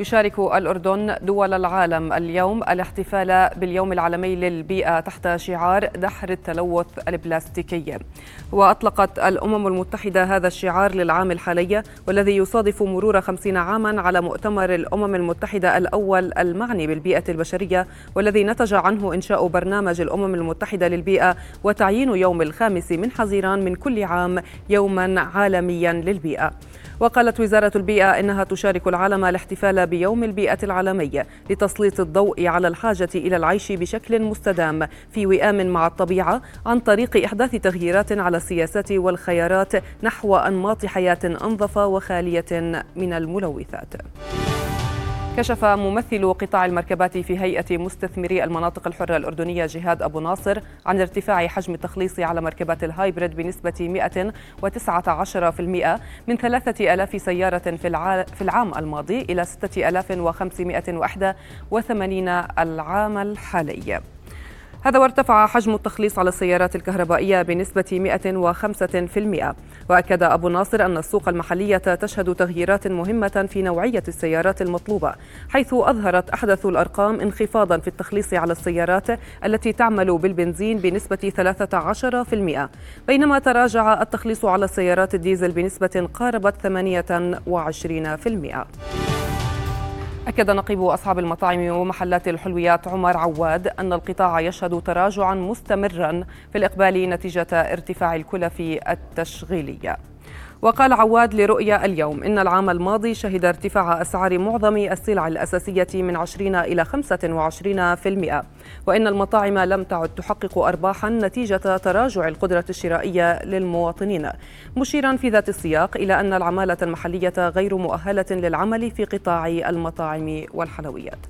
يشارك الأردن دول العالم اليوم الاحتفال باليوم العالمي للبيئة تحت شعار دحر التلوث البلاستيكي. وأطلقت الأمم المتحدة هذا الشعار للعام الحالي والذي يصادف مرور خمسين عاما على مؤتمر الأمم المتحدة الأول المعني بالبيئة البشرية والذي نتج عنه إنشاء برنامج الأمم المتحدة للبيئة وتعيين يوم الخامس من حزيران من كل عام يوما عالميا للبيئة. وقالت وزارة البيئة إنها تشارك العالم الاحتفال بيوم البيئة العالمي لتسليط الضوء على الحاجة إلى العيش بشكل مستدام في وئام مع الطبيعة عن طريق إحداث تغييرات على السياسات والخيارات نحو أنماط حياة أنظف وخالية من الملوثات. كشف ممثل قطاع المركبات في هيئة مستثمري المناطق الحرة الأردنية جهاد أبو ناصر عن ارتفاع حجم التخليص على مركبات الهايبريد بنسبة 119% من 3000 سيارة في العام الماضي إلى 6581 العام الحالي. هذا وارتفع حجم التخليص على السيارات الكهربائية بنسبة 105% وأكد أبو ناصر أن السوق المحلية تشهد تغييرات مهمة في نوعية السيارات المطلوبة حيث أظهرت أحدث الأرقام انخفاضا في التخليص على السيارات التي تعمل بالبنزين بنسبة 13% بينما تراجع التخليص على السيارات الديزل بنسبة قاربت 28%. أكد نقيب أصحاب المطاعم ومحلات الحلويات عمر عواد أن القطاع يشهد تراجعا مستمرا في الإقبال نتيجة ارتفاع الكلف التشغيلية وقال عواد لرؤيا اليوم إن العام الماضي شهد ارتفاع أسعار معظم السلع الأساسية من 20 إلى 25% وإن المطاعم لم تعد تحقق أرباحا نتيجة تراجع القدرة الشرائية للمواطنين. مشيرا في ذات السياق إلى أن العمالة المحلية غير مؤهلة للعمل في قطاع المطاعم والحلويات.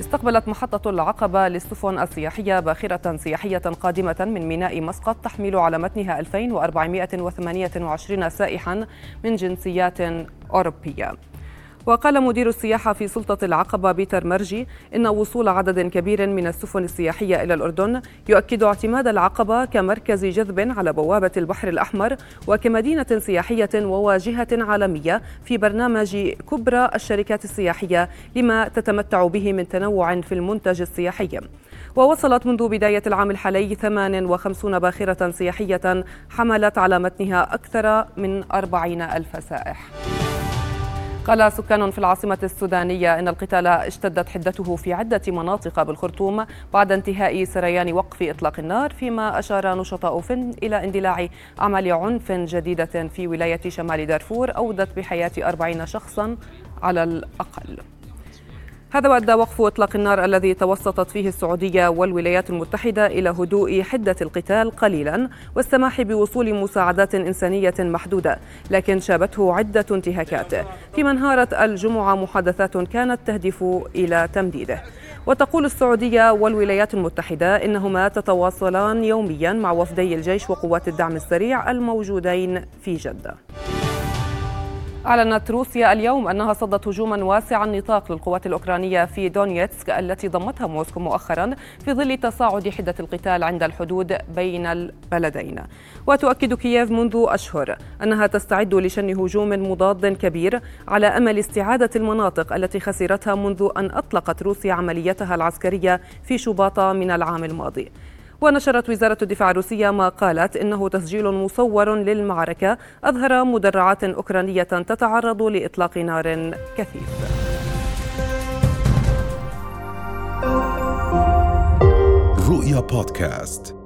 استقبلت محطة العقبة للسفن السياحية باخرة سياحية قادمة من ميناء مسقط تحمل على متنها 2428 سائحا من جنسيات أوروبية. وقال مدير السياحة في سلطة العقبة بيتر مرجي إن وصول عدد كبير من السفن السياحية إلى الأردن يؤكد اعتماد العقبة كمركز جذب على بوابة البحر الأحمر وكمدينة سياحية وواجهة عالمية في برنامج كبرى الشركات السياحية لما تتمتع به من تنوع في المنتج السياحي. ووصلت منذ بداية العام الحالي 58 باخرة سياحية حملت على متنها أكثر من 40 ألف سائح. قال سكان في العاصمة السودانية إن القتال اشتدت حدته في عدة مناطق بالخرطوم بعد انتهاء سريان وقف إطلاق النار فيما أشار نشطاء فن إلى اندلاع أعمال عنف جديدة في ولاية شمال دارفور أودت بحياة أربعين شخصا على الأقل. هذا وأدى وقف إطلاق النار الذي توسطت فيه السعودية والولايات المتحدة إلى هدوء حدة القتال قليلا والسماح بوصول مساعدات إنسانية محدودة لكن شابته عدة انتهاكات. فيما انهارت الجمعة محادثات كانت تهدف إلى تمديده. وتقول السعودية والولايات المتحدة إنهما تتواصلان يوميا مع وفدي الجيش وقوات الدعم السريع الموجودين في جدة. أعلنت روسيا اليوم أنها صدت هجوما واسع النطاق للقوات الأوكرانية في دونيتسك التي ضمتها موسكو مؤخرا في ظل تصاعد حدة القتال عند الحدود بين البلدين. وتؤكد كييف منذ أشهر أنها تستعد لشن هجوم مضاد كبير على أمل استعادة المناطق التي خسرتها منذ أن أطلقت روسيا عمليتها العسكرية في شباط من العام الماضي. ونشرت وزارة الدفاع الروسية ما قالت إنه تسجيل مصور للمعركة أظهر مدرعات أوكرانية تتعرض لإطلاق نار كثيف. رؤيا بودكاست.